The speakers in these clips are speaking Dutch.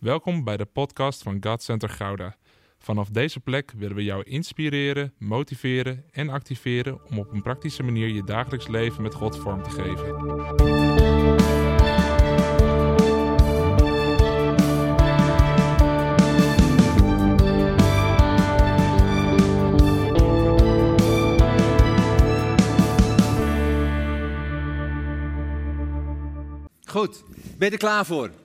Welkom bij de podcast van God Center Gouda. Vanaf deze plek willen we jou inspireren, motiveren en activeren om op een praktische manier je dagelijks leven met God vorm te geven. Goed, ben je er klaar voor?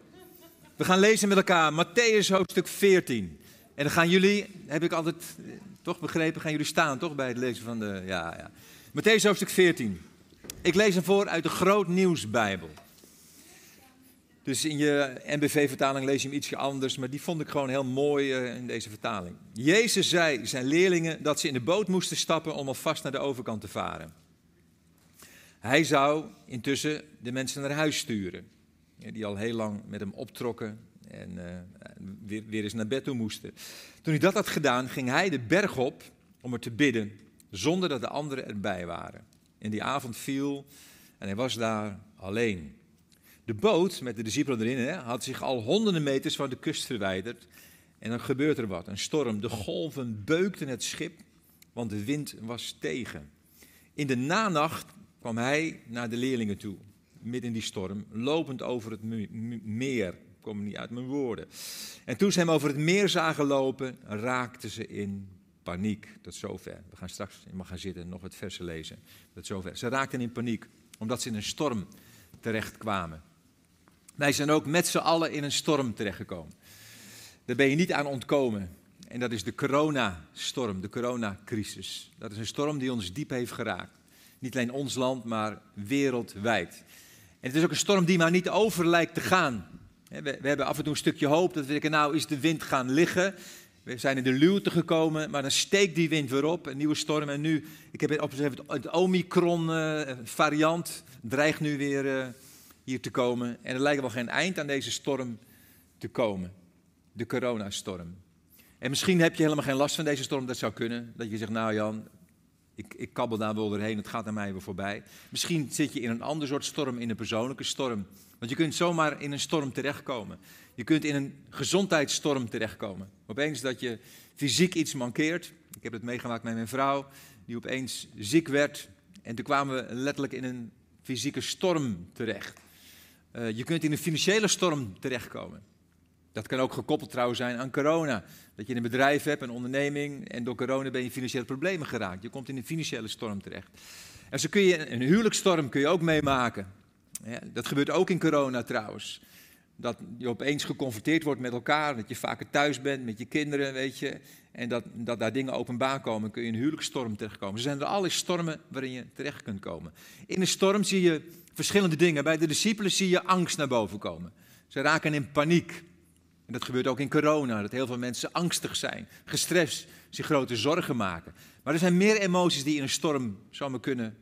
We gaan lezen met elkaar Matthäus hoofdstuk 14. En dan gaan jullie, heb ik altijd eh, toch begrepen, gaan jullie staan toch bij het lezen van de... Ja, ja. Matthäus hoofdstuk 14. Ik lees hem voor uit de Groot Nieuwsbijbel. Dus in je NBV-vertaling lees je hem ietsje anders, maar die vond ik gewoon heel mooi eh, in deze vertaling. Jezus zei zijn leerlingen dat ze in de boot moesten stappen om alvast naar de overkant te varen. Hij zou intussen de mensen naar huis sturen, die al heel lang met hem optrokken en weer, weer eens naar bed toe moesten. Toen hij dat had gedaan, ging hij de berg op om er te bidden, zonder dat de anderen erbij waren. En die avond viel en hij was daar alleen. De boot met de discipelen erin hè, had zich al honderden meters van de kust verwijderd. En dan gebeurt er wat, een storm. De golven beukten het schip, want de wind was tegen. In de nanacht kwam hij naar de leerlingen toe, midden in die storm, lopend over het meer. Ik kom niet uit mijn woorden. En toen ze hem over het meer zagen lopen, raakten ze in paniek. Tot zover. We gaan straks, je mag gaan zitten, nog het versen lezen. Tot zover. Ze raakten in paniek, omdat ze in een storm terechtkwamen. Wij zijn ook met z'n allen in een storm terechtgekomen. Daar ben je niet aan ontkomen. En dat is de coronastorm, de coronacrisis. Dat is een storm die ons diep heeft geraakt. Niet alleen ons land, maar wereldwijd. Het is ook een storm die maar niet over lijkt te gaan. We, hebben af en toe een stukje hoop dat we denken, nou is de wind gaan liggen. We zijn in de luwte gekomen, maar dan steekt die wind weer op, een nieuwe storm. En nu, ik heb opgeschreven, het Omicron-variant dreigt nu weer hier te komen. En er lijkt wel geen eind aan deze storm te komen. De coronastorm. En misschien heb je helemaal geen last van deze storm, dat zou kunnen. Dat je zegt, nou Jan, ik, ik kabbel daar wel doorheen, het gaat aan mij weer voorbij. Misschien zit je in een ander soort storm, in een persoonlijke storm. Want je kunt zomaar in een storm terechtkomen. Je kunt in een gezondheidsstorm terechtkomen. Opeens dat je fysiek iets mankeert. Ik heb het meegemaakt met mijn vrouw, die opeens ziek werd. En toen kwamen we letterlijk in een fysieke storm terecht. Uh, je kunt in een financiële storm terechtkomen. Dat kan ook gekoppeld trouwens zijn aan corona. Dat je een bedrijf hebt, een onderneming en door corona ben je in financiële problemen geraakt. Je komt in een financiële storm terecht. En zo kun je een huwelijksstorm kun je ook meemaken. Ja, dat gebeurt ook in corona trouwens. Dat je opeens geconfronteerd wordt met elkaar, dat je vaker thuis bent met je kinderen, weet je. En dat, dat daar dingen openbaar komen, kun je in een huwelijksstorm terechtkomen. Er zijn er allerlei stormen waarin je terecht kunt komen. In een storm zie je verschillende dingen. Bij de discipelen zie je angst naar boven komen. Ze raken in paniek. En dat gebeurt ook in corona, dat heel veel mensen angstig zijn, gestrest, zich grote zorgen maken. Maar er zijn meer emoties die in een storm zomaar kunnen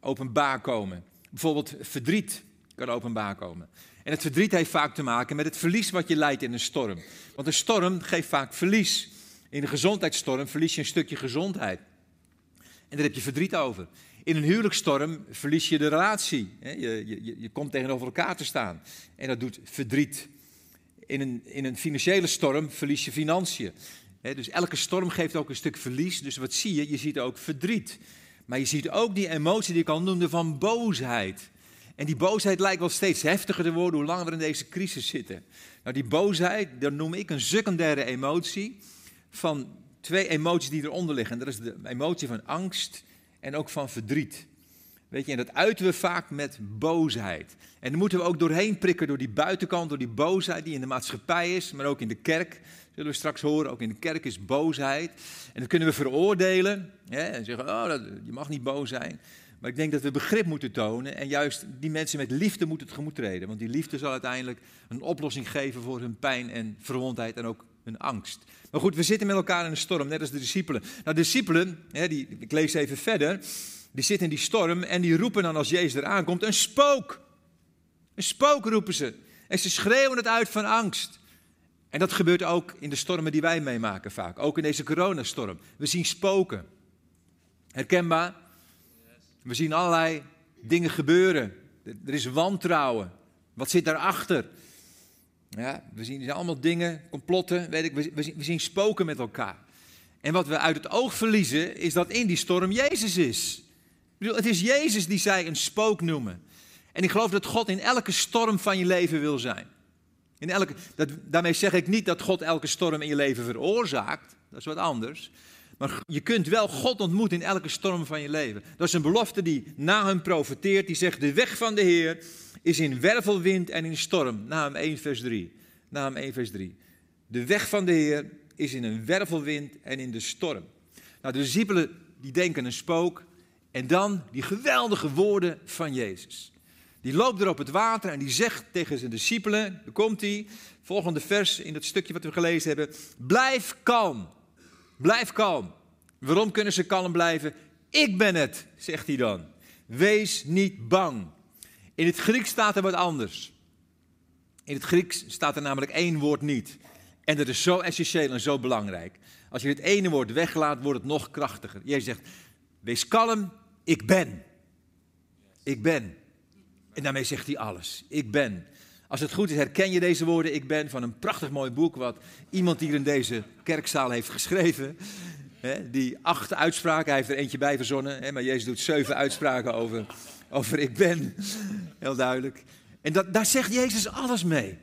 openbaar komen. Bijvoorbeeld verdriet kan openbaar komen. En het verdriet heeft vaak te maken met het verlies wat je leidt in een storm. Want een storm geeft vaak verlies. In een gezondheidsstorm verlies je een stukje gezondheid. En daar heb je verdriet over. In een huwelijksstorm verlies je de relatie. Je, je, je komt tegenover elkaar te staan. En dat doet verdriet. In een, in een financiële storm verlies je financiën. dus elke storm geeft ook een stuk verlies. Dus wat zie je? Je ziet ook verdriet. Maar je ziet ook die emotie die ik al noemde van boosheid. En die boosheid lijkt wel steeds heftiger te worden hoe langer we in deze crisis zitten. Nou, die boosheid, dat noem ik een secundaire emotie van twee emoties die eronder liggen. Dat is de emotie van angst en ook van verdriet. Weet je, en dat uiten we vaak met boosheid. En dan moeten we ook doorheen prikken door die buitenkant, door die boosheid die in de maatschappij is, maar ook in de kerk. Zullen we straks horen, ook in de kerk is boosheid. En dat kunnen we veroordelen hè, en zeggen, oh, dat, je mag niet boos zijn. Maar ik denk dat we begrip moeten tonen en juist die mensen met liefde moeten tegemoet treden. Want die liefde zal uiteindelijk een oplossing geven voor hun pijn en verwondheid en ook hun angst. Maar goed, we zitten met elkaar in een storm, net als de discipelen. Nou, discipelen, hè, die, ik lees even verder, die zitten in die storm en die roepen dan als Jezus eraan komt, een spook. Een spook roepen ze. En ze schreeuwen het uit van angst. En dat gebeurt ook in de stormen die wij meemaken vaak. Ook in deze coronastorm. We zien spoken. Herkenbaar? We zien allerlei dingen gebeuren. Er is wantrouwen. Wat zit daarachter? Ja, we zien allemaal dingen, complotten, weet ik, we, we, zien, we zien spoken met elkaar. En wat we uit het oog verliezen, is dat in die storm Jezus is. Het is Jezus die zij een spook noemen. En ik geloof dat God in elke storm van je leven wil zijn. In elke, dat, daarmee zeg ik niet dat God elke storm in je leven veroorzaakt. Dat is wat anders. Maar je kunt wel God ontmoeten in elke storm van je leven. Dat is een belofte die na hem profeteert. Die zegt, de weg van de Heer is in wervelwind en in storm. Na hem 1 vers 3. Na hem 1 vers 3. De weg van de Heer is in een wervelwind en in de storm. Nou, de discipelen die denken een spook. En dan die geweldige woorden van Jezus. Die loopt er op het water en die zegt tegen zijn discipelen, daar komt hij, volgende vers in het stukje wat we gelezen hebben, blijf kalm, blijf kalm. Waarom kunnen ze kalm blijven? Ik ben het, zegt hij dan. Wees niet bang. In het Grieks staat er wat anders. In het Grieks staat er namelijk één woord niet. En dat is zo essentieel en zo belangrijk. Als je het ene woord weglaat, wordt het nog krachtiger. Jezus zegt, wees kalm, ik ben. Ik ben. En daarmee zegt hij alles. Ik ben. Als het goed is, herken je deze woorden. Ik ben van een prachtig mooi boek wat iemand hier in deze kerkzaal heeft geschreven. die acht uitspraken, hij heeft er eentje bij verzonnen. maar Jezus doet zeven uitspraken over, over ik ben. Heel duidelijk. En dat, daar zegt Jezus alles mee.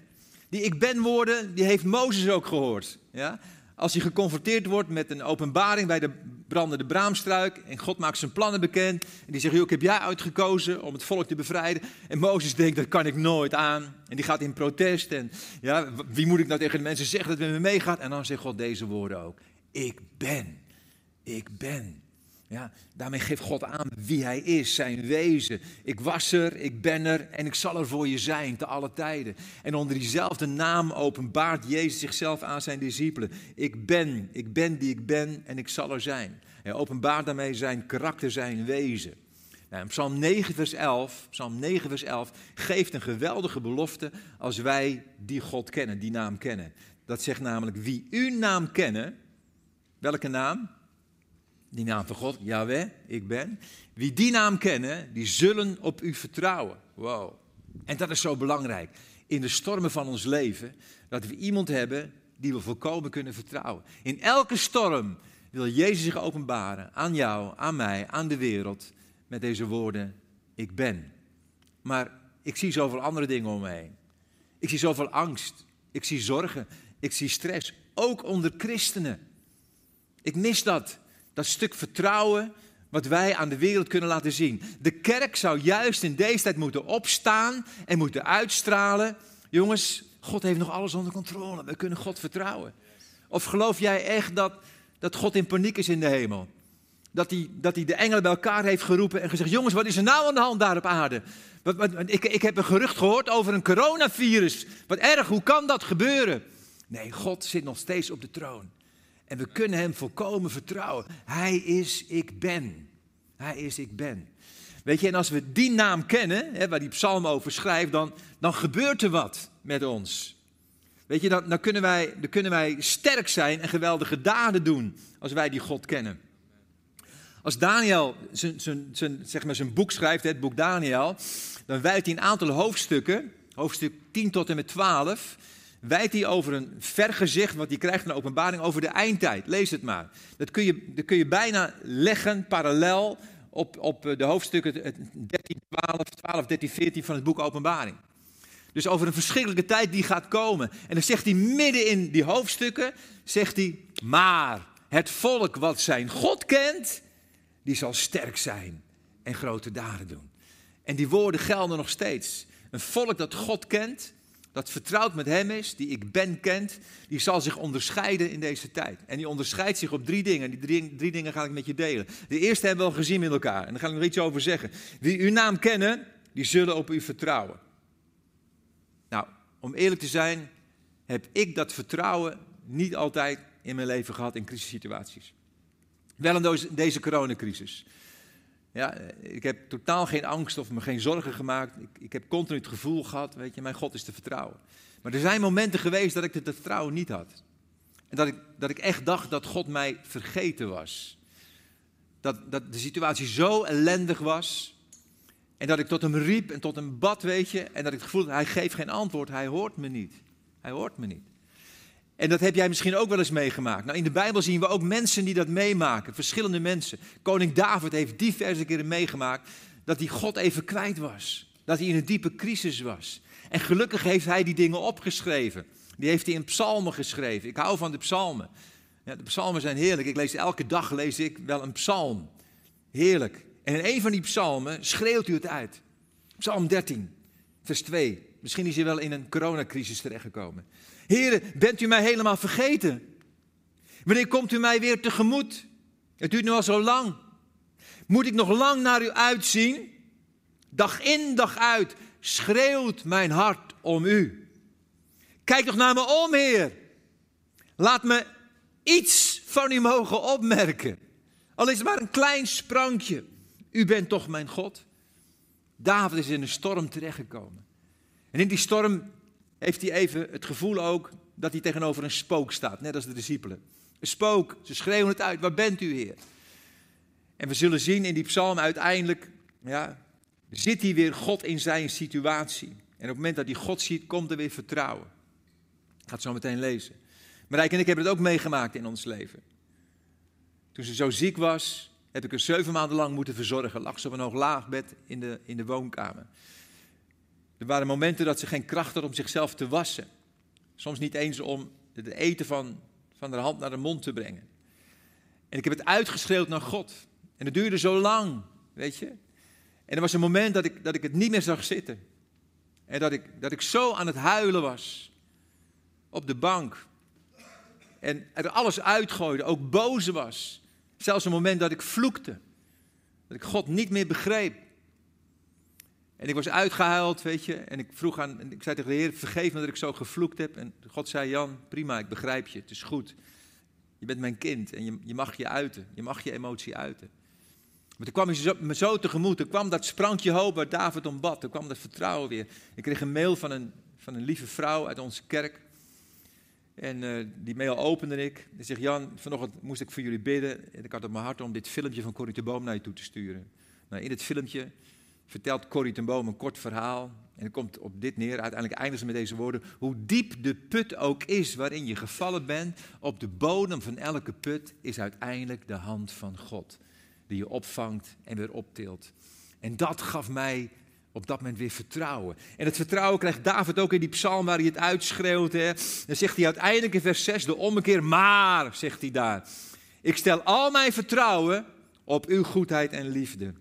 Die ik ben woorden, die heeft Mozes ook gehoord. Ja? Als hij geconfronteerd wordt met een openbaring bij de brandende braamstruik. En God maakt zijn plannen bekend. En die zegt, ik heb jij uitgekozen om het volk te bevrijden. En Mozes denkt, dat kan ik nooit aan. En die gaat in protest. En ja, wie moet ik nou tegen de mensen zeggen dat met me meegaat? En dan zegt God deze woorden ook. Ik ben. Ik ben. Ja, daarmee geeft God aan wie hij is, zijn wezen. Ik was er, ik ben er en ik zal er voor je zijn te alle tijden. En onder diezelfde naam openbaart Jezus zichzelf aan zijn discipelen. Ik ben, ik ben die ik ben en ik zal er zijn. Hij openbaart daarmee zijn karakter, zijn wezen. Nou, Psalm 9 vers 11, Psalm 9 vers 11 geeft een geweldige belofte als wij die God kennen, die naam kennen. Dat zegt namelijk wie uw naam kennen, welke naam? Die naam van God, Yahweh, ik ben. Wie die naam kennen, die zullen op u vertrouwen. Wow. En dat is zo belangrijk. In de stormen van ons leven, dat we iemand hebben die we volkomen kunnen vertrouwen. In elke storm wil Jezus zich openbaren aan jou, aan mij, aan de wereld, met deze woorden, ik ben. Maar ik zie zoveel andere dingen om me heen. Ik zie zoveel angst, ik zie zorgen, ik zie stress, ook onder christenen. Ik mis dat. Dat stuk vertrouwen wat wij aan de wereld kunnen laten zien. De kerk zou juist in deze tijd moeten opstaan en moeten uitstralen. Jongens, God heeft nog alles onder controle. We kunnen God vertrouwen. Of geloof jij echt dat, dat God in paniek is in de hemel? Dat hij, dat hij de engelen bij elkaar heeft geroepen en gezegd: Jongens, wat is er nou aan de hand daar op aarde? Ik, ik heb een gerucht gehoord over een coronavirus. Wat erg, hoe kan dat gebeuren? Nee, God zit nog steeds op de troon. En we kunnen Hem volkomen vertrouwen. Hij is ik ben. Hij is ik ben. Weet je, en als we die naam kennen, hè, waar die psalm over schrijft, dan, dan gebeurt er wat met ons. Weet je, dan, dan, kunnen wij, dan kunnen wij sterk zijn en geweldige daden doen als wij die God kennen. Als Daniel zijn, zeg maar zijn boek schrijft, het boek Daniel, dan wijdt hij een aantal hoofdstukken, hoofdstuk 10 tot en met 12, wijdt hij over een vergezicht, wat hij krijgt een openbaring over de eindtijd. Lees het maar. Dat kun je, dat kun je bijna leggen, parallel, op, op de hoofdstukken 13, 12, 12, 13, 14 van het boek Openbaring. Dus over een verschrikkelijke tijd die gaat komen. En dan zegt hij midden in die hoofdstukken, zegt hij, maar het volk wat zijn God kent, die zal sterk zijn en grote daden doen. En die woorden gelden nog steeds. Een volk dat God kent, dat vertrouwd met hem is, die ik ben kent, die zal zich onderscheiden in deze tijd. En die onderscheidt zich op drie dingen. Die drie, drie dingen ga ik met je delen. De eerste hebben we al gezien met elkaar. En daar ga ik nog iets over zeggen. Wie uw naam kennen, die zullen op u vertrouwen. Nou, om eerlijk te zijn, heb ik dat vertrouwen niet altijd in mijn leven gehad in crisissituaties. Wel in deze coronacrisis. Ja, ik heb totaal geen angst of me geen zorgen gemaakt. Ik, ik heb continu het gevoel gehad, weet je, mijn God is te vertrouwen. Maar er zijn momenten geweest dat ik het vertrouwen niet had. En dat ik, dat ik echt dacht dat God mij vergeten was. Dat, dat de situatie zo ellendig was. En dat ik tot hem riep en tot hem bad, weet je. En dat ik het gevoel had, hij geeft geen antwoord, hij hoort me niet. Hij hoort me niet. En dat heb jij misschien ook wel eens meegemaakt. Nou, in de Bijbel zien we ook mensen die dat meemaken, verschillende mensen. Koning David heeft diverse keren meegemaakt dat hij God even kwijt was. Dat hij in een diepe crisis was. En gelukkig heeft hij die dingen opgeschreven. Die heeft hij in psalmen geschreven. Ik hou van de psalmen. Ja, de psalmen zijn heerlijk. Ik lees elke dag lees ik wel een psalm. Heerlijk. En in een van die psalmen schreeuwt u het uit. Psalm 13, vers 2. Misschien is hij wel in een coronacrisis terechtgekomen. Heren, bent u mij helemaal vergeten? Wanneer komt u mij weer tegemoet? Het duurt nu al zo lang. Moet ik nog lang naar u uitzien? Dag in, dag uit schreeuwt mijn hart om u. Kijk toch naar me om, Heer. Laat me iets van u mogen opmerken. Al is het maar een klein sprankje. U bent toch mijn God? David is in een storm terechtgekomen. En in die storm heeft hij even het gevoel ook dat hij tegenover een spook staat, net als de discipelen. Een spook, ze schreeuwen het uit, waar bent u Heer? En we zullen zien in die psalm uiteindelijk, ja, zit hij weer God in zijn situatie. En op het moment dat hij God ziet, komt er weer vertrouwen. Ik ga het zo meteen lezen. Marijke en ik hebben het ook meegemaakt in ons leven. Toen ze zo ziek was, heb ik haar zeven maanden lang moeten verzorgen. Lag ze op een hoog laagbed in de, in de woonkamer. Er waren momenten dat ze geen kracht had om zichzelf te wassen. Soms niet eens om het eten van, van de hand naar de mond te brengen. En ik heb het uitgeschreeuwd naar God. En het duurde zo lang, weet je. En er was een moment dat ik, dat ik het niet meer zag zitten. En dat ik, dat ik zo aan het huilen was. Op de bank. En er alles uitgooide, ook boos was. Zelfs een moment dat ik vloekte. Dat ik God niet meer begreep. En ik was uitgehuild, weet je. En ik vroeg aan, ik zei tegen de Heer, vergeef me dat ik zo gevloekt heb. En God zei, Jan, prima, ik begrijp je, het is goed. Je bent mijn kind en je, je mag je uiten. Je mag je emotie uiten. Maar toen kwam hij me zo tegemoet. Er kwam dat sprankje hoop waar David om bad. Er kwam dat vertrouwen weer. Ik kreeg een mail van een, van een lieve vrouw uit onze kerk. En uh, die mail opende ik. En zegt, Jan, vanochtend moest ik voor jullie bidden. En ik had op mijn hart om dit filmpje van Corrie de Boom naar je toe te sturen. Nou, in het filmpje vertelt Corrie ten Boom een kort verhaal. En het komt op dit neer. Uiteindelijk eindigt ze met deze woorden. Hoe diep de put ook is waarin je gevallen bent, op de bodem van elke put is uiteindelijk de hand van God. Die je opvangt en weer optilt. En dat gaf mij op dat moment weer vertrouwen. En het vertrouwen krijgt David ook in die psalm waar hij het uitschreeuwt. Hè. Dan zegt hij uiteindelijk in vers 6, de ommekeer, maar, zegt hij daar. Ik stel al mijn vertrouwen op uw goedheid en liefde.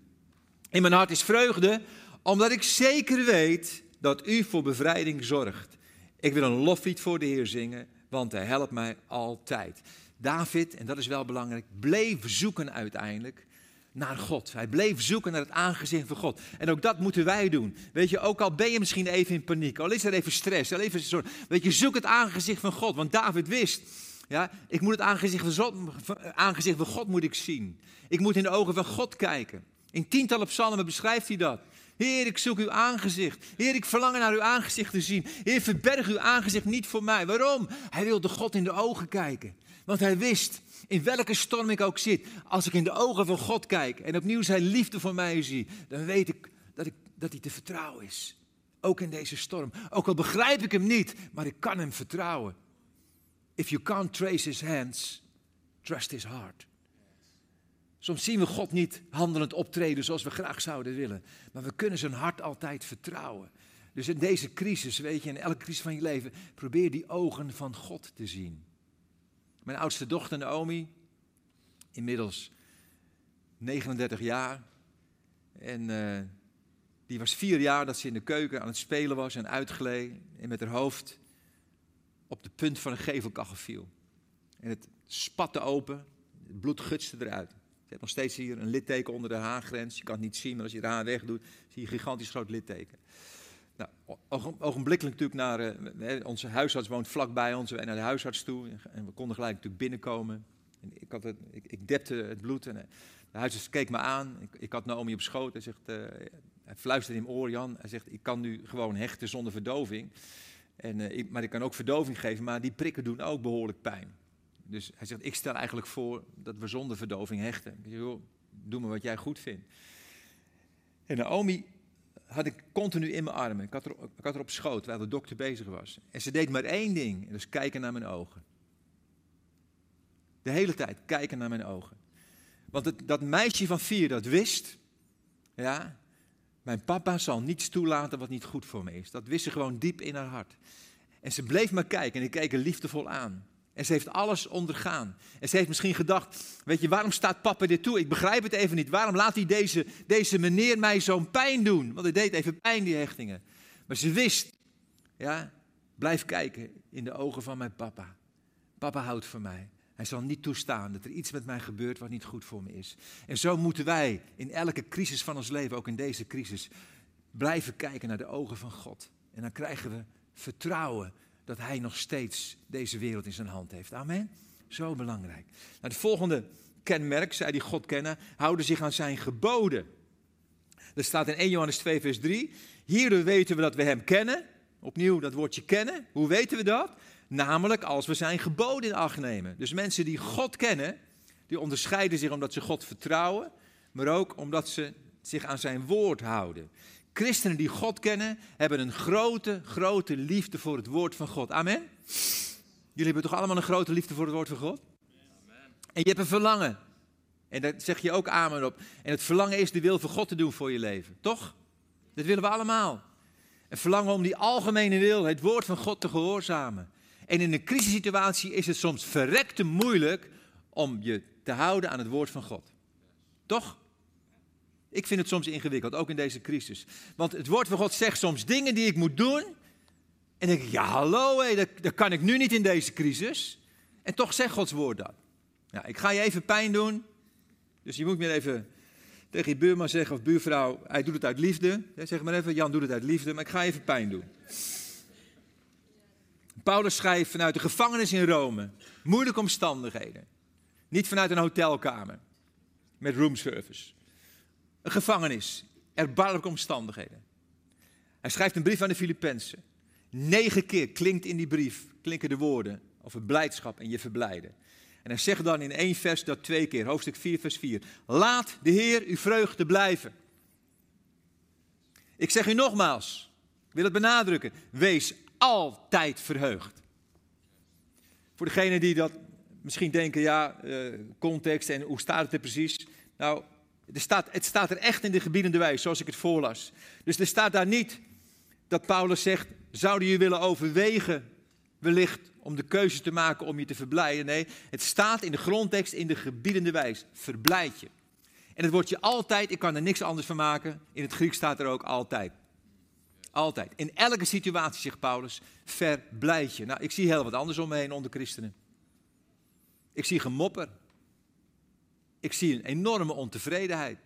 In mijn hart is vreugde, omdat ik zeker weet dat u voor bevrijding zorgt. Ik wil een loflied voor de Heer zingen, want hij helpt mij altijd. David, en dat is wel belangrijk, bleef zoeken uiteindelijk naar God. Hij bleef zoeken naar het aangezicht van God. En ook dat moeten wij doen. Weet je, ook al ben je misschien even in paniek, al is er even stress, al even zorg. Weet je, zoek het aangezicht van God. Want David wist, ja, ik moet het aangezicht van, aangezicht van God moet ik zien. Ik moet in de ogen van God kijken. In tientallen psalmen beschrijft hij dat. Heer, ik zoek uw aangezicht. Heer, ik verlang naar uw aangezicht te zien. Heer, verberg uw aangezicht niet voor mij. Waarom? Hij wilde God in de ogen kijken. Want hij wist, in welke storm ik ook zit, als ik in de ogen van God kijk en opnieuw zijn liefde voor mij zie, dan weet ik dat, ik, dat hij te vertrouwen is. Ook in deze storm. Ook al begrijp ik hem niet, maar ik kan hem vertrouwen. If you can't trace his hands, trust his heart. Soms zien we God niet handelend optreden zoals we graag zouden willen. Maar we kunnen zijn hart altijd vertrouwen. Dus in deze crisis, weet je, in elke crisis van je leven, probeer die ogen van God te zien. Mijn oudste dochter Naomi, inmiddels 39 jaar. En uh, die was vier jaar dat ze in de keuken aan het spelen was en uitgleed. En met haar hoofd op de punt van een gevelkachel viel. En het spatte open, het bloed gutste eruit. Hebt nog steeds hier een litteken onder de haargrens. Je kan het niet zien, maar als je de haar wegdoet, zie je een gigantisch groot litteken. Nou, ogenblikkelijk natuurlijk naar, uh, onze huisarts woont vlakbij ons, en naar de huisarts toe. En we konden gelijk natuurlijk binnenkomen. En ik, had het, ik, ik depte het bloed en eh, de huisarts keek me aan. Ik, ik had Naomi op schoot. Hij, zegt, hij fluisterde in mijn oor, Jan. Hij zegt, ik kan nu gewoon hechten zonder verdoving. En, ik, maar ik kan ook verdoving geven, maar die prikken doen ook behoorlijk pijn. Dus hij zegt, ik stel eigenlijk voor dat we zonder verdoving hechten. Ik zeg, doe maar wat jij goed vindt. En Naomi had ik continu in mijn armen. Ik had, er, op schoot, terwijl de dokter bezig was. En ze deed maar één ding, en dat is kijken naar mijn ogen. De hele tijd kijken naar mijn ogen. Want dat meisje van vier dat wist, ja, mijn papa zal niets toelaten wat niet goed voor me is. Dat wist ze gewoon diep in haar hart. En ze bleef maar kijken en ik keek er liefdevol aan. En ze heeft alles ondergaan. En ze heeft misschien gedacht, weet je, waarom staat papa dit toe? Ik begrijp het even niet. Waarom laat hij deze, deze meneer mij zo'n pijn doen? Want hij deed even pijn, die hechtingen. Maar ze wist, ja, blijf kijken in de ogen van mijn papa. Papa houdt van mij. Hij zal niet toestaan dat er iets met mij gebeurt wat niet goed voor me is. En zo moeten wij in elke crisis van ons leven, ook in deze crisis, blijven kijken naar de ogen van God. En dan krijgen we vertrouwen dat Hij nog steeds deze wereld in zijn hand heeft. Amen. Zo belangrijk. Nou, het volgende kenmerk, zij die God kennen, houden zich aan zijn geboden. Er staat in 1 Johannes 2, vers 3. Hierdoor weten we dat we Hem kennen. Opnieuw dat woordje kennen. Hoe weten we dat? Namelijk als we zijn geboden in acht nemen. Dus mensen die God kennen, die onderscheiden zich omdat ze God vertrouwen, maar ook omdat ze zich aan zijn woord houden. Christenen die God kennen, hebben een grote, grote liefde voor het woord van God. Amen? Jullie hebben toch allemaal een grote liefde voor het woord van God? Amen. En je hebt een verlangen. En daar zeg je ook amen op. En het verlangen is de wil van God te doen voor je leven. Toch? Dat willen we allemaal. Een verlangen om die algemene wil, het woord van God te gehoorzamen. En in een crisissituatie is het soms verrekte moeilijk om je te houden aan het woord van God. Toch? Ik vind het soms ingewikkeld, ook in deze crisis. Want het woord van God zegt soms dingen die ik moet doen. En denk ik, ja hallo, hé, dat, dat kan ik nu niet in deze crisis. En toch zegt Gods woord dat. Ja, ik ga je even pijn doen. Dus je moet meer even tegen je buurman zeggen of buurvrouw, hij doet het uit liefde. zeg maar even, Jan doet het uit liefde, maar ik ga even pijn doen. Paulus schrijft vanuit de gevangenis in Rome. Moeilijke omstandigheden. Niet vanuit een hotelkamer met roomservice. Een gevangenis. Erbarmelijke omstandigheden. Hij schrijft een brief aan de Filippenzen. Negen keer klinkt in die brief, klinken de woorden over blijdschap en je verblijden. En hij zegt dan in één vers dat twee keer, hoofdstuk 4, vers 4. Laat de Heer uw vreugde blijven. Ik zeg u nogmaals, ik wil het benadrukken, wees altijd verheugd. Voor degenen die dat misschien denken, ja, uh, context en hoe staat het er precies? Nou, er staat, het staat er echt in de gebiedende wijze, zoals ik het voorlas. Dus er staat daar niet dat Paulus zegt, zouden je willen overwegen wellicht om de keuze te maken om je te verblijden? Nee, het staat in de grondtekst in de gebiedende wijze, verblijd je. En het woordje altijd, ik kan er niks anders van maken, in het Grieks staat er ook altijd. Altijd. In elke situatie, zegt Paulus, verblijd je. Nou, ik zie heel wat anders om me heen onder christenen. Ik zie gemopper. Ik zie een enorme ontevredenheid.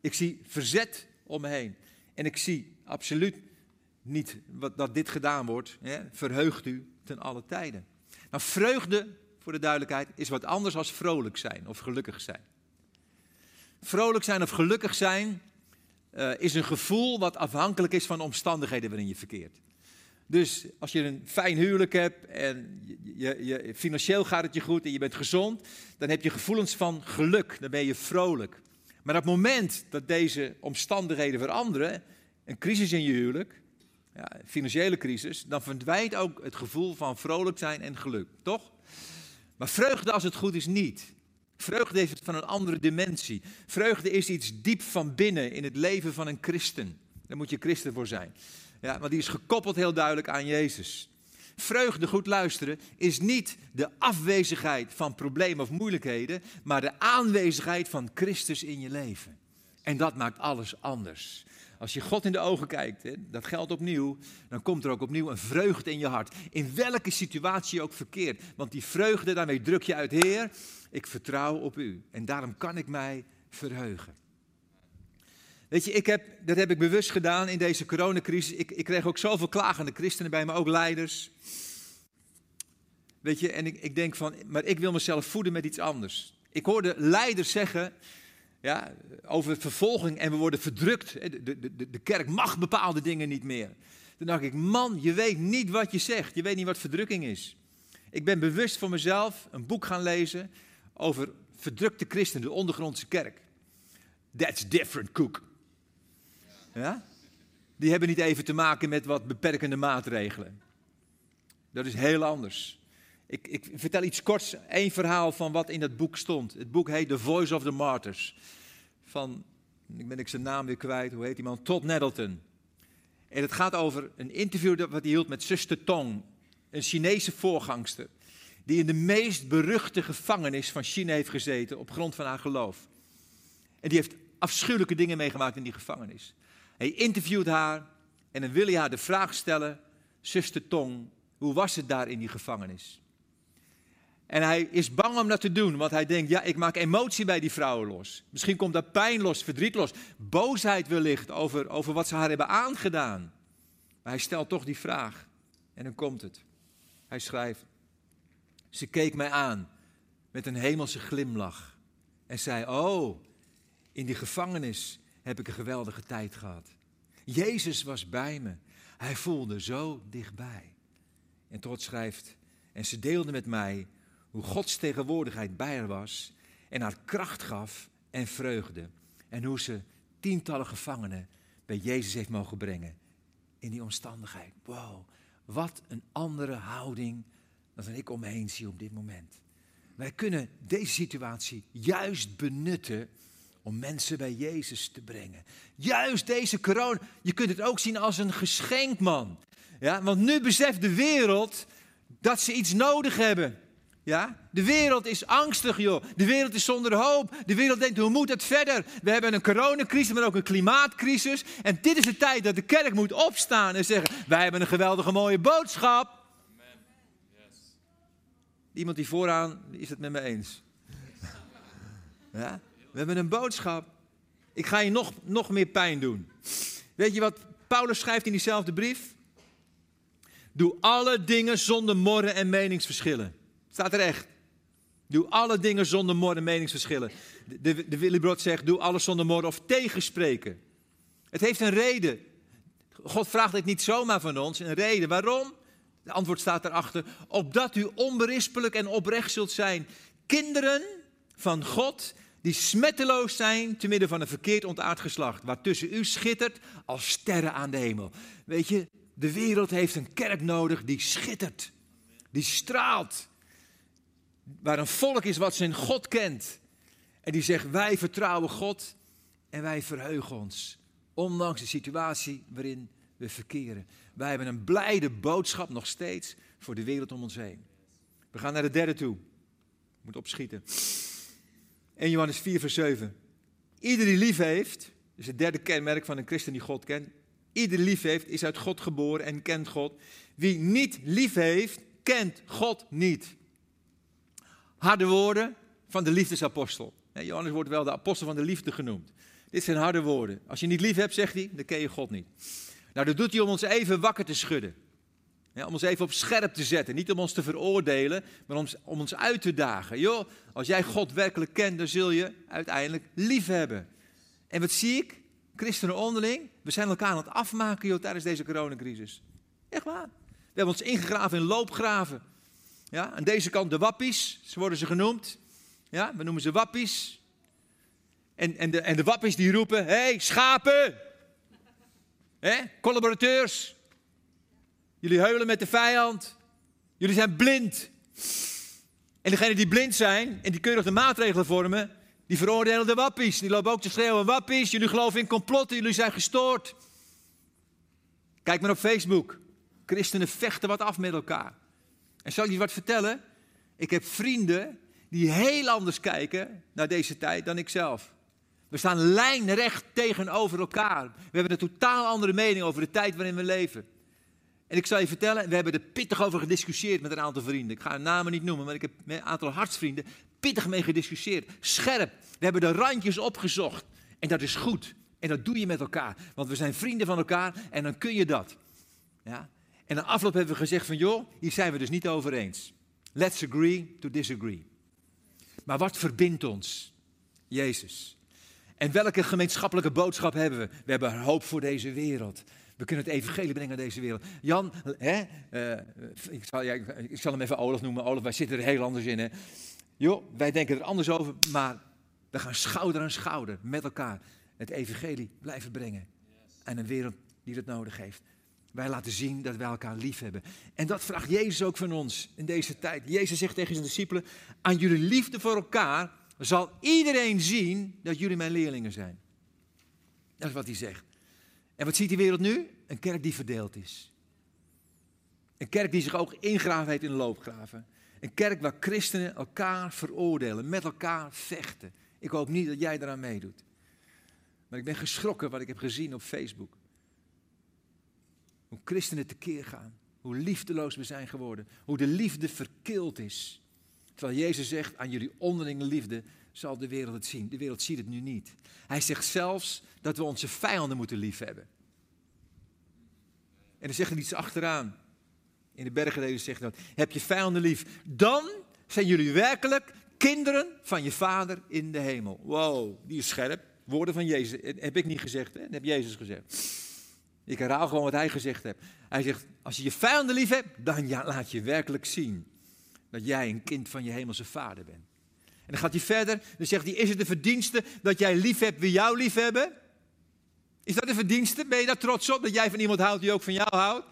Ik zie verzet om me heen. En ik zie absoluut niet wat, dat dit gedaan wordt. Hè? Verheugt u ten alle tijden. Nou, vreugde, voor de duidelijkheid, is wat anders dan vrolijk zijn of gelukkig zijn. Vrolijk zijn of gelukkig zijn uh, is een gevoel wat afhankelijk is van de omstandigheden waarin je verkeert. Dus als je een fijn huwelijk hebt en je, je, financieel gaat het je goed en je bent gezond, dan heb je gevoelens van geluk, dan ben je vrolijk. Maar op het moment dat deze omstandigheden veranderen, een crisis in je huwelijk, ja, financiële crisis, dan verdwijnt ook het gevoel van vrolijk zijn en geluk, toch? Maar vreugde als het goed is niet. Vreugde heeft van een andere dimensie. Vreugde is iets diep van binnen in het leven van een christen. Daar moet je christen voor zijn. Ja, want die is gekoppeld heel duidelijk aan Jezus. Vreugde, goed luisteren, is niet de afwezigheid van problemen of moeilijkheden, maar de aanwezigheid van Christus in je leven. En dat maakt alles anders. Als je God in de ogen kijkt, hè, dat geldt opnieuw, dan komt er ook opnieuw een vreugde in je hart. In welke situatie je ook verkeert. Want die vreugde, daarmee druk je uit, Heer, ik vertrouw op u. En daarom kan ik mij verheugen. Weet je, ik heb, dat heb ik bewust gedaan in deze coronacrisis. Ik, ik kreeg ook zoveel klagende christenen bij me, ook leiders. Weet je, en ik, ik denk van, maar ik wil mezelf voeden met iets anders. Ik hoorde leiders zeggen, ja, over vervolging en we worden verdrukt. De, de, de, de kerk mag bepaalde dingen niet meer. Toen dacht ik, man, je weet niet wat je zegt. Je weet niet wat verdrukking is. Ik ben bewust voor mezelf een boek gaan lezen over verdrukte christenen, de ondergrondse kerk. That's different, Cook. Ja? die hebben niet even te maken met wat beperkende maatregelen. Dat is heel anders. Ik, ik vertel iets korts, één verhaal van wat in dat boek stond. Het boek heet The Voice of the Martyrs. Van, ik ben ik zijn naam weer kwijt, hoe heet die man? Todd Nettleton. En het gaat over een interview dat hij hield met Zuster Tong, een Chinese voorgangster. Die in de meest beruchte gevangenis van China heeft gezeten op grond van haar geloof. En die heeft afschuwelijke dingen meegemaakt in die gevangenis. Hij interviewt haar en dan wil hij haar de vraag stellen: Zuster Tong, hoe was het daar in die gevangenis? En hij is bang om dat te doen, want hij denkt, ja, ik maak emotie bij die vrouwen los. Misschien komt daar pijn los, verdriet los, boosheid wellicht over, over wat ze haar hebben aangedaan. Maar hij stelt toch die vraag. En dan komt het. Hij schrijft, ze keek mij aan met een hemelse glimlach en zei, oh, in die gevangenis heb ik een geweldige tijd gehad. Jezus was bij me. Hij voelde zo dichtbij. En tot schrijft, en ze deelde met mij hoe Gods tegenwoordigheid bij haar was en haar kracht gaf en vreugde. En hoe ze tientallen gevangenen bij Jezus heeft mogen brengen in die omstandigheid. Wow, wat een andere houding dan ik om me heen zie op dit moment. Wij kunnen deze situatie juist benutten om mensen bij Jezus te brengen. Juist deze corona, je kunt het ook zien als een geschenk, man. Ja, want nu beseft de wereld dat ze iets nodig hebben. Ja? De wereld is angstig, joh. De wereld is zonder hoop. De wereld denkt, hoe moet het verder? We hebben een coronacrisis, maar ook een klimaatcrisis. En dit is de tijd dat de kerk moet opstaan en zeggen, wij hebben een geweldige mooie boodschap. Yes. Iemand die vooraan is het met me eens. Ja? We hebben een boodschap. Ik ga je nog, nog meer pijn doen. Weet je wat Paulus schrijft in diezelfde brief? Doe alle dingen zonder morren en meningsverschillen. Staat er echt. Doe alle dingen zonder morren en meningsverschillen. De, de, zegt, doe alles zonder morren of tegenspreken. Het heeft een reden. God vraagt dit niet zomaar van ons, een reden. Waarom? De antwoord staat erachter. Opdat u onberispelijk en oprecht zult zijn. Kinderen van God die smetteloos zijn te midden van een verkeerd ontaard geslacht, waartussen u schittert als sterren aan de hemel. Weet je, de wereld heeft een kerk nodig die schittert, die straalt, waar een volk is wat zijn God kent en die zegt wij vertrouwen God en wij verheugen ons, ondanks de situatie waarin we verkeren. Wij hebben een blijde boodschap nog steeds voor de wereld om ons heen. We gaan naar de derde toe. Moet opschieten. 1 Johannes 4, vers 7. Ieder die lief heeft, dus het derde kenmerk van een christen die God kent. Ieder lief heeft, is uit God geboren en kent God. Wie niet lief heeft, kent God niet. Harde woorden van de liefdesapostel. Johannes wordt wel de apostel van de liefde genoemd. Dit zijn harde woorden. Als je niet lief hebt, zegt hij, dan ken je God niet. Nou, dat doet hij om ons even wakker te schudden. Om ons even op scherp te zetten. Niet om ons te veroordelen, maar om, om ons uit te dagen. Joh, als jij God werkelijk kent, dan zul je uiteindelijk lief hebben. En wat zie ik? Christenen onderling, we zijn elkaar aan het afmaken joh, tijdens deze coronacrisis. Echt waar. We hebben ons ingegraven in loopgraven. Ja, aan deze kant de wappies, zo worden ze genoemd. Ja, we noemen ze wappies. En, en, de, en de wappies die roepen, hé, hey, schapen! Hé, collaborateurs, Jullie heulen met de vijand. Jullie zijn blind. En degenen die blind zijn en die keurig de maatregelen vormen, die veroordelen de wappies. Die lopen ook te schreeuwen, wappies, jullie geloven in complotten, jullie zijn gestoord. Kijk maar op Facebook. Christenen vechten wat af met elkaar. En zal ik je wat vertellen? Ik heb vrienden die heel anders kijken naar deze tijd dan ik zelf. We staan lijnrecht tegenover elkaar. We hebben een totaal andere mening over de tijd waarin we leven. En ik zal je vertellen, we hebben er pittig over gediscussieerd met een aantal vrienden. Ik ga hun namen niet noemen, maar ik heb met een aantal hartsvrienden pittig mee gediscussieerd. Scherp. We hebben de randjes opgezocht. En dat is goed. En dat doe je met elkaar. Want we zijn vrienden van elkaar en dan kun je dat. Ja? En na afloop hebben we gezegd van joh, hier zijn we dus niet over eens. Let's agree to disagree. Maar wat verbindt ons? Jezus. En welke gemeenschappelijke boodschap hebben we? We hebben hoop voor deze wereld. We kunnen het evangelie brengen naar deze wereld. Jan, hè, uh, ik, zal, ik, zal, hem even Olaf noemen. Olaf, wij zitten er heel anders in. Hè. Wij denken er anders over, maar we gaan schouder aan schouder met elkaar het evangelie blijven brengen. En een wereld die dat nodig heeft. Wij laten zien dat wij elkaar lief hebben. En dat vraagt Jezus ook van ons in deze tijd. Jezus zegt tegen zijn discipelen: Aan jullie liefde voor elkaar zal iedereen zien dat jullie mijn leerlingen zijn. Dat is wat hij zegt. En wat ziet die wereld nu? Een kerk die verdeeld is. Een kerk die zich ook ingraven heeft in loopgraven. Een kerk waar christenen elkaar veroordelen, met elkaar vechten. Ik hoop niet dat jij eraan meedoet. Maar ik ben geschrokken wat ik heb gezien op Facebook. Hoe christenen tekeer gaan. Hoe liefdeloos we zijn geworden. Hoe de liefde verkild is. Terwijl Jezus zegt, aan jullie onderlinge liefde zal de wereld het zien. De wereld ziet het nu niet. Hij zegt zelfs dat we onze vijanden moeten liefhebben. En dan zegt er iets achteraan. In de bergreden zegt dat. Heb je vijanden lief. Dan zijn jullie werkelijk kinderen van je vader in de hemel. Wow, die is scherp. Woorden van Jezus. Dat heb ik niet gezegd, hè? dat heb Jezus gezegd. Ik herhaal gewoon wat hij gezegd heeft. Hij zegt, als je je vijanden lief hebt, dan laat je werkelijk zien dat jij een kind van je hemelse vader bent. En dan gaat hij verder, dan zegt hij, is het de verdienste dat jij lief hebt wie jou lief hebben? Is dat de verdienste? Ben je daar trots op dat jij van iemand houdt die ook van jou houdt?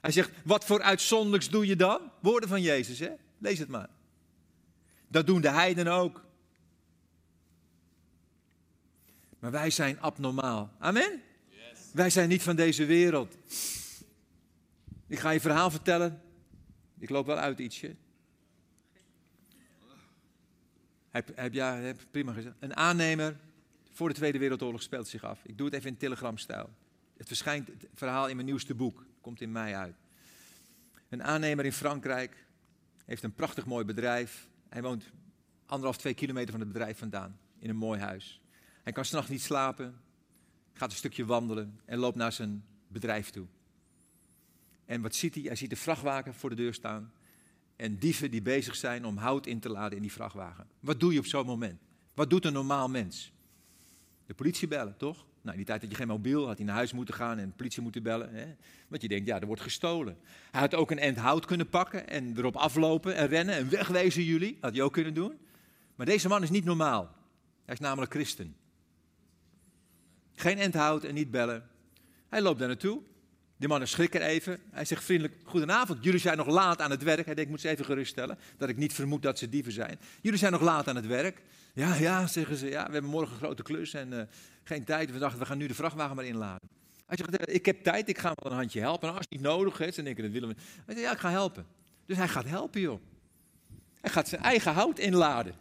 Hij zegt, wat voor uitzonderlijks doe je dan? Woorden van Jezus, hè? Lees het maar. Dat doen de heidenen ook. Maar wij zijn abnormaal. Amen? Yes. Wij zijn niet van deze wereld. Ik ga je verhaal vertellen. Ik loop wel uit ietsje. Heb, heb, ja, prima gezegd. Een aannemer voor de Tweede Wereldoorlog speelt zich af. Ik doe het even in telegramstijl. Het verschijnt het verhaal in mijn nieuwste boek. Komt in mei uit. Een aannemer in Frankrijk heeft een prachtig mooi bedrijf. Hij woont anderhalf, twee kilometer van het bedrijf vandaan. In een mooi huis. Hij kan s'nachts niet slapen. Gaat een stukje wandelen en loopt naar zijn bedrijf toe. En wat ziet hij? Hij ziet de vrachtwagen voor de deur staan. En dieven die bezig zijn om hout in te laden in die vrachtwagen. Wat doe je op zo'n moment? Wat doet een normaal mens? De politie bellen, toch? Nou, in die tijd had je geen mobiel, had hij naar huis moeten gaan en de politie moeten bellen. Hè? Want je denkt, ja, er wordt gestolen. Hij had ook een end hout kunnen pakken en erop aflopen en rennen en wegwezen jullie. Had hij ook kunnen doen. Maar deze man is niet normaal. Hij is namelijk christen. Geen end hout en niet bellen. Hij loopt daar naartoe. Die mannen schrikken even. Hij zegt vriendelijk, goedenavond, jullie zijn nog laat aan het werk. Hij denkt, ik moet ze even geruststellen, dat ik niet vermoed dat ze dieven zijn. Jullie zijn nog laat aan het werk. Ja, ja, zeggen ze, ja, we hebben morgen een grote klus en uh, geen tijd. We dachten, we gaan nu de vrachtwagen maar inladen. Hij zegt, eh, ik heb tijd, ik ga wel een handje helpen. En als het niet nodig is, dan denken dat willen we. Hij zegt, ja, ik ga helpen. Dus hij gaat helpen, joh. Hij gaat zijn eigen hout inladen.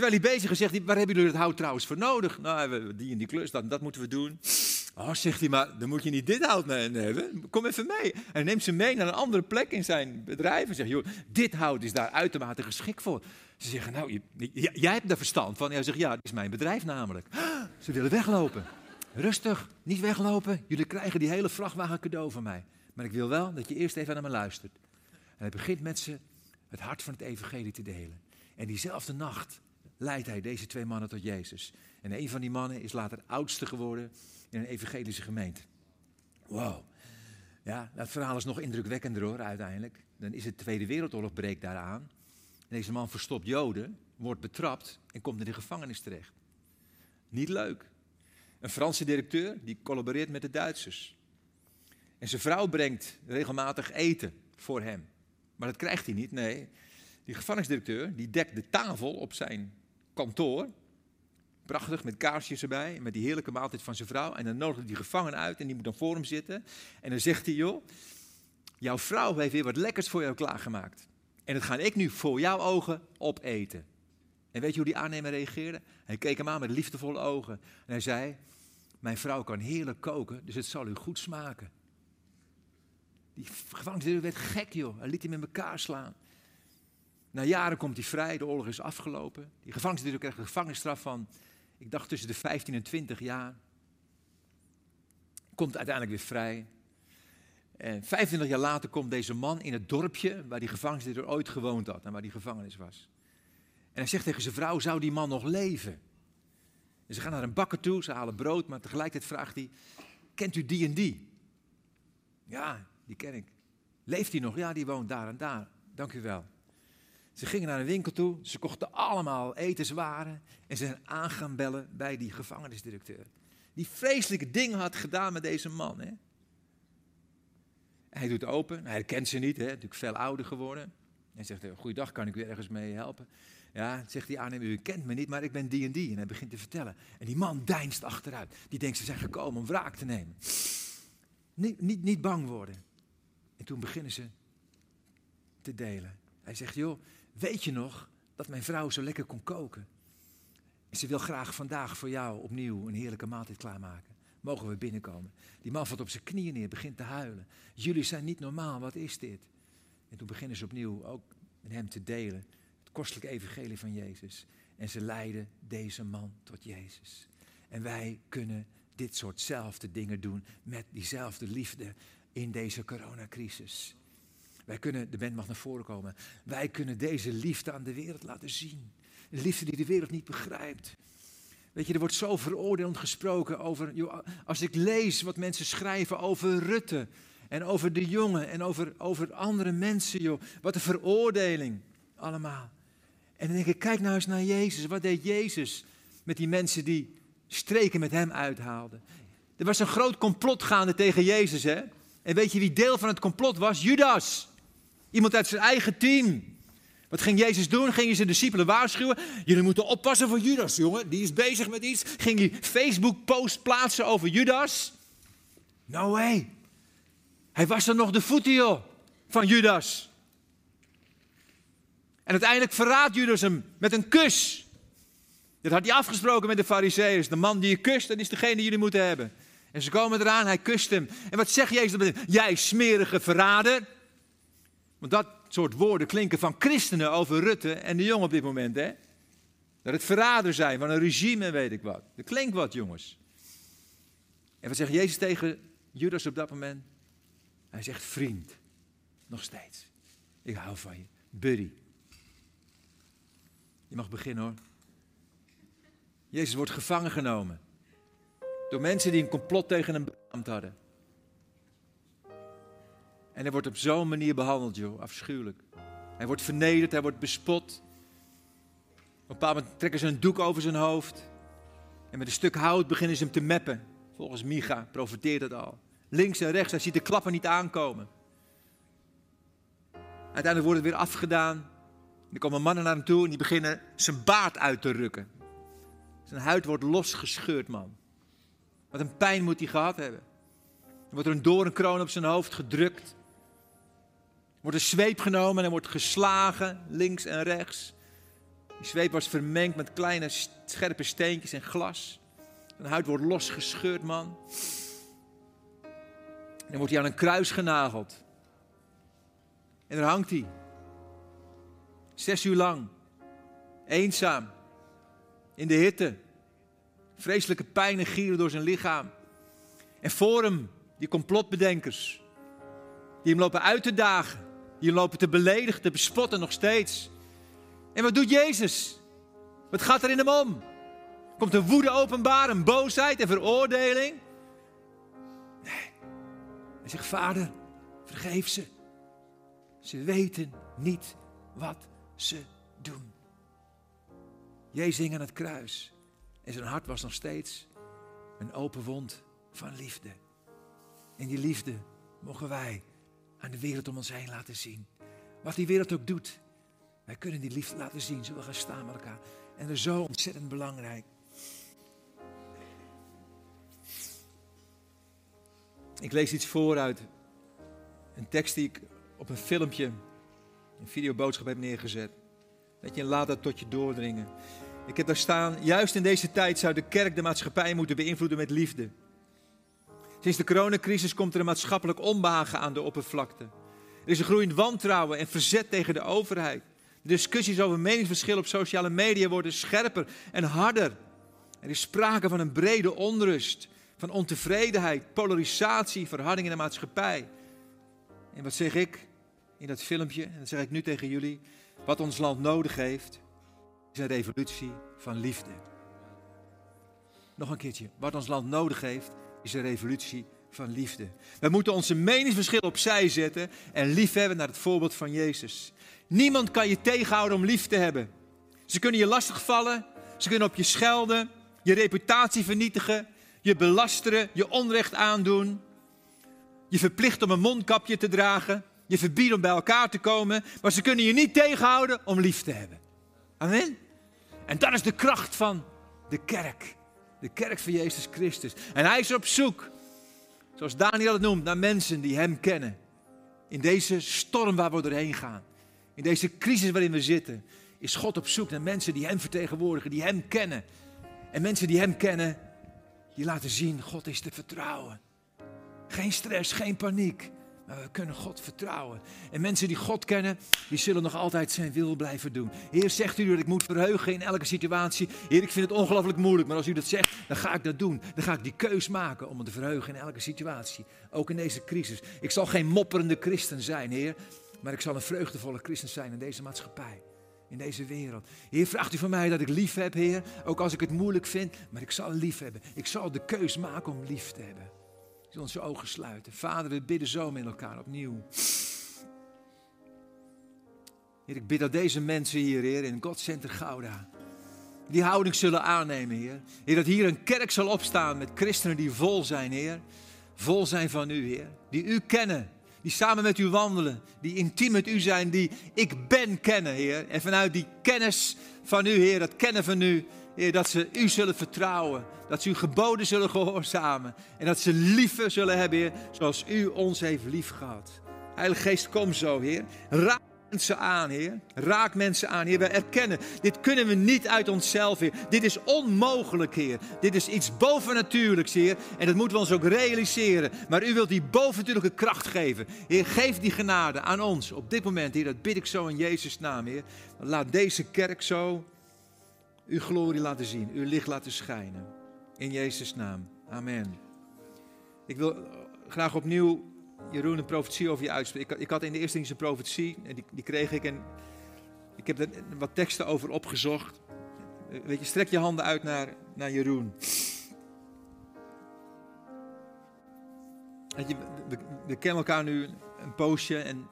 Terwijl hij bezig is, zegt hij, waar hebben jullie het hout trouwens voor nodig? Nou, die en die klus, dat, dat moeten we doen. Oh, zegt hij, maar dan moet je niet dit hout nemen. Kom even mee. En neemt ze mee naar een andere plek in zijn bedrijf. En zegt, joh, dit hout is daar uitermate geschikt voor. Ze zeggen, nou, jij hebt er verstand van. hij zegt, ja, dit is mijn bedrijf namelijk. Ze willen weglopen. Rustig, niet weglopen. Jullie krijgen die hele vrachtwagen cadeau van mij. Maar ik wil wel dat je eerst even naar me luistert. En hij begint met ze het hart van het evangelie te delen. En diezelfde nacht leidt hij deze twee mannen tot Jezus. En een van die mannen is later oudste geworden in een evangelische gemeente. Wow. Ja, dat verhaal is nog indrukwekkender hoor, uiteindelijk. Dan is het Tweede Wereldoorlog breekt daaraan. deze man verstopt Joden, wordt betrapt en komt in de gevangenis terecht. Niet leuk. Een Franse directeur die collaboreert met de Duitsers. En zijn vrouw brengt regelmatig eten voor hem. Maar dat krijgt hij niet, nee. Die gevangenisdirecteur die dekt de tafel op zijn kantoor. Prachtig, met kaarsjes erbij, met die heerlijke maaltijd van zijn vrouw. En dan nodigt die gevangene uit en die moet dan voor hem zitten. En dan zegt hij, joh, jouw vrouw heeft weer wat lekkers voor jou klaargemaakt. En dat ga ik nu voor jouw ogen opeten. En weet je hoe die aannemer reageerde? Hij keek hem aan met liefdevolle ogen. En hij zei, mijn vrouw kan heerlijk koken, dus het zal u goed smaken. Die gevangenisdirecteur werd gek, joh. Hij liet hem in elkaar slaan. Na jaren komt hij vrij, de oorlog is afgelopen. Die gevangenisdirecteur krijgt een gevangenisstraf van, ik dacht tussen de 15 en 20 jaar. Komt uiteindelijk weer vrij. En 25 jaar later komt deze man in het dorpje waar die gevangenisdirecteur ooit gewoond had en waar die gevangenis was. En hij zegt tegen zijn vrouw, zou die man nog leven? En ze gaan naar een bakker toe, ze halen brood, maar tegelijkertijd vraagt hij, kent u die en die? Ja, die ken ik. Leeft hij nog? Ja, die woont daar en daar. Dank u wel. Ze gingen naar een winkel toe, ze kochten allemaal etenswaren en ze zijn aan gaan bellen bij die gevangenisdirecteur. Die vreselijke dingen had gedaan met deze man. Hè? Hij doet open, hij herkent ze niet, hè? natuurlijk veel ouder geworden. Hij zegt, eh, goeiedag, kan ik u ergens mee helpen? Ja, zegt die aannemer, u kent me niet, maar ik ben die en die. En hij begint te vertellen. En die man deinst achteruit. Die denkt, ze zijn gekomen om wraak te nemen. Niet, niet, niet bang worden. En toen beginnen ze te delen. Hij zegt, joh, weet je nog dat mijn vrouw zo lekker kon koken? En ze wil graag vandaag voor jou opnieuw een heerlijke maaltijd klaarmaken. Mogen we binnenkomen? Die man valt op zijn knieën neer, begint te huilen. Jullie zijn niet normaal, wat is dit? En toen beginnen ze opnieuw ook met hem te delen. Het kostelijke evangelie van Jezus. En ze leiden deze man tot Jezus. En wij kunnen dit soortzelfde dingen doen met diezelfde liefde in deze coronacrisis. Wij kunnen, de band mag naar voren komen, wij kunnen deze liefde aan de wereld laten zien. Een liefde die de wereld niet begrijpt. Weet je, er wordt zo veroordeeld gesproken over, als ik lees wat mensen schrijven over Rutte en over de jongen en over, over andere mensen, joh, wat een veroordeling allemaal. En dan denk ik, kijk nou eens naar Jezus. Wat deed Jezus met die mensen die streken met hem uithaalden? Er was een groot complot gaande tegen Jezus, hè? En weet je wie deel van het complot was? Judas. Iemand uit zijn eigen team. Wat ging Jezus doen? Ging hij zijn discipelen waarschuwen? Jullie moeten oppassen voor Judas, jongen. Die is bezig met iets. Ging hij Facebook-post plaatsen over Judas? No way. Hij was er nog de voeten, joh, van Judas. En uiteindelijk verraadt Judas hem met een kus. Dat had hij afgesproken met de fariseeërs. De man die je kust, dat is degene die jullie moeten hebben. En ze komen eraan, hij kust hem. En wat zegt Jezus? Jij smerige verrader. Want dat soort woorden klinken van christenen over Rutte en de jongen op dit moment. Hè? Dat het verrader zijn van een regime en weet ik wat. Dat klinkt wat, jongens. En wat zegt Jezus tegen Judas op dat moment? Hij zegt vriend. Nog steeds. Ik hou van je. Buddy. Je mag beginnen hoor. Jezus wordt gevangen genomen. Door mensen die een complot tegen hem beamd hadden. En hij wordt op zo'n manier behandeld, joh. Afschuwelijk. Hij wordt vernederd, hij wordt bespot. Op een bepaald moment trekken ze een doek over zijn hoofd. En met een stuk hout beginnen ze hem te meppen. Volgens Micha profiteert het al. Links en rechts, hij ziet de klappen niet aankomen. Uiteindelijk wordt het weer afgedaan. Er komen mannen naar hem toe en die beginnen zijn baard uit te rukken. Zijn huid wordt losgescheurd, man. Wat een pijn moet hij gehad hebben. Er wordt er een doornkroon op zijn hoofd gedrukt. Wordt een zweep genomen en wordt geslagen, links en rechts. Die zweep was vermengd met kleine scherpe steentjes en glas. Zijn huid wordt losgescheurd, man. En dan wordt hij aan een kruis genageld. En daar hangt hij. Zes uur lang. Eenzaam. In de hitte. Vreselijke pijnen gieren door zijn lichaam. En voor hem, die complotbedenkers. Die hem lopen uit te dagen. Hem lopen te beledigen, te bespotten nog steeds. En wat doet Jezus? Wat gaat er in hem om? Komt een woede openbaar, een boosheid en veroordeling? Nee. Hij zegt, vader, vergeef ze. Ze weten niet wat ze doen. Jezus hing aan het kruis. En zijn hart was nog steeds een open wond van liefde. En die liefde mogen wij aan de wereld om ons heen laten zien. Wat die wereld ook doet. Wij kunnen die liefde laten zien. Zullen we gaan staan met elkaar. En dat is zo ontzettend belangrijk. Ik lees iets voor uit een tekst die ik op een filmpje, een videoboodschap heb neergezet. Dat je laat dat tot je doordringen. Ik heb daar staan, juist in deze tijd zou de kerk de maatschappij moeten beïnvloeden met liefde. Sinds de coronacrisis komt er een maatschappelijk onbehagen aan de oppervlakte. Er is een groeiend wantrouwen en verzet tegen de overheid. De discussies over meningsverschillen op sociale media worden scherper en harder. Er is sprake van een brede onrust, van ontevredenheid, polarisatie, verharding in de maatschappij. En wat zeg ik in dat filmpje, en dat zeg ik nu tegen jullie, wat ons land nodig heeft, is een revolutie van liefde. Nog een keertje, wat ons land nodig heeft, is een revolutie van liefde. We moeten onze meningsverschillen opzij zetten en lief hebben naar het voorbeeld van Jezus. Niemand kan je tegenhouden om lief te hebben. Ze kunnen je lastigvallen, ze kunnen op je schelden, je reputatie vernietigen, je belasteren, je onrecht aandoen. Je verplicht om een mondkapje te dragen. Je verbiedt om bij elkaar te komen. Maar ze kunnen je niet tegenhouden om lief te hebben. Amen. En dat is de kracht van de kerk. De kerk van Jezus Christus. En hij is op zoek, zoals Daniel het noemt, naar mensen die hem kennen. In deze storm waar we doorheen gaan. In deze crisis waarin we zitten. Is God op zoek naar mensen die hem vertegenwoordigen, die hem kennen. En mensen die hem kennen, die laten zien, God is te vertrouwen. Geen stress, geen paniek. We kunnen God vertrouwen. En mensen die God kennen, die zullen nog altijd zijn wil blijven doen. Heer, zegt u dat ik moet verheugen in elke situatie? Heer, ik vind het ongelooflijk moeilijk, maar als u dat zegt, dan ga ik dat doen. Dan ga ik die keus maken om me te verheugen in elke situatie. Ook in deze crisis. Ik zal geen mopperende christen zijn, Heer. Maar ik zal een vreugdevolle christen zijn in deze maatschappij. In deze wereld. Heer, vraagt u van mij dat ik lief heb, Heer. Ook als ik het moeilijk vind. Maar ik zal lief hebben. Ik zal de keus maken om lief te hebben. Zullen onze ogen sluiten. Vader, we bidden zo met elkaar opnieuw. Heer, ik bid dat deze mensen hier, Heer, in God Center Gouda, die houding zullen aannemen, Heer. Heer, dat hier een kerk zal opstaan met christenen die vol zijn, Heer. Vol zijn van U, Heer. Die U kennen, die samen met U wandelen, die intiem met U zijn, die ik ben kennen, Heer. En vanuit die kennis van U, Heer, dat kennen van U, Heer, dat ze U zullen vertrouwen. Dat ze uw geboden zullen gehoorzamen. En dat ze liefde zullen hebben, Heer, zoals U ons heeft lief gehad. Heilige Geest, kom zo, Heer. Raak mensen aan, Heer. Raak mensen aan, Heer. We erkennen, dit kunnen we niet uit onszelf, Heer. Dit is onmogelijk, Heer. Dit is iets bovennatuurlijks, Heer. En dat moeten we ons ook realiseren. Maar U wilt die bovennatuurlijke kracht geven. Heer, geef die genade aan ons op dit moment, Heer. Dat bid ik zo in Jezus' naam, Heer. Laat deze kerk zo uw glorie laten zien, uw licht laten schijnen. In Jezus' naam. Amen. Ik wil graag opnieuw, Jeroen, een profetie over je uitspreken. Ik, ik, had in de eerste dienst een profetie, en die, die kreeg ik. En ik heb er wat teksten over opgezocht. Weet je, strek je handen uit naar, naar Jeroen. Weet je, we, we kennen elkaar nu een poosje en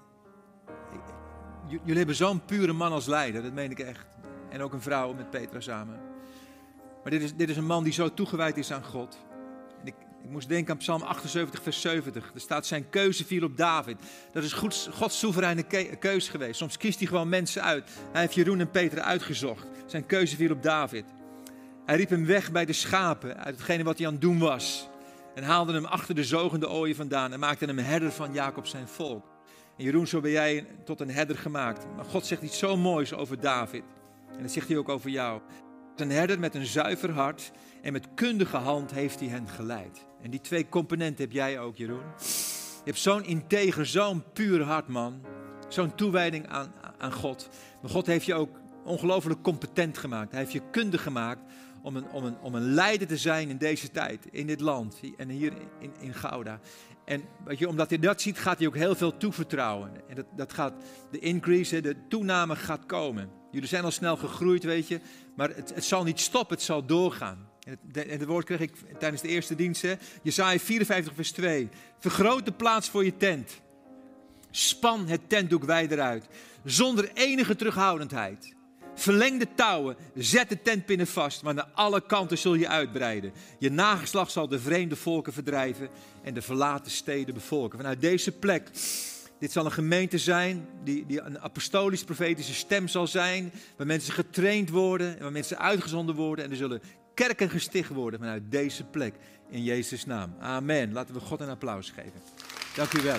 jullie hebben zo'n pure man als leider, dat meen ik echt. En ook een vrouw met Petra samen. Maar dit is, dit is een man die zo toegewijd is aan God. Ik, ik moest denken aan Psalm 78, vers 70. Er staat: Zijn keuze viel op David. Dat is Gods, Gods soevereine keuze geweest. Soms kiest hij gewoon mensen uit. Hij heeft Jeroen en Petra uitgezocht. Zijn keuze viel op David. Hij riep hem weg bij de schapen uit hetgene wat hij aan het doen was. En haalde hem achter de zogende ooien vandaan en maakte hem herder van Jacob zijn volk. En Jeroen, zo ben jij tot een herder gemaakt. Maar God zegt iets zo moois over David. En dat zegt hij ook over jou. Een herder met een zuiver hart en met kundige hand heeft hij hen geleid. En die twee componenten heb jij ook, Jeroen. Je hebt zo'n integer, zo'n puur hart, man. Zo'n toewijding aan, aan God. Maar God heeft je ook ongelooflijk competent gemaakt. Hij heeft je kundig gemaakt om een, om, een, om een leider te zijn in deze tijd, in dit land en hier in, in Gouda. En weet je, omdat hij dat ziet, gaat hij ook heel veel toevertrouwen. En dat, dat gaat, de increase, de toename gaat komen. Jullie zijn al snel gegroeid, weet je. Maar het, het zal niet stoppen, het zal doorgaan. En het, en het woord kreeg ik tijdens de eerste dienst. Jezaja 54 vers 2. Vergroot de plaats voor je tent. Span het tentdoek wijder uit. Zonder enige terughoudendheid. Verleng de touwen, zet de tentpinnen vast, maar naar alle kanten zul je uitbreiden. Je nageslag zal de vreemde volken verdrijven en de verlaten steden bevolken. Vanuit deze plek dit zal een gemeente zijn die, die een apostolisch-profetische stem zal zijn. Waar mensen getraind worden en waar mensen uitgezonden worden. En er zullen kerken gesticht worden vanuit deze plek. In Jezus' naam. Amen. Laten we God een applaus geven. Dank u wel.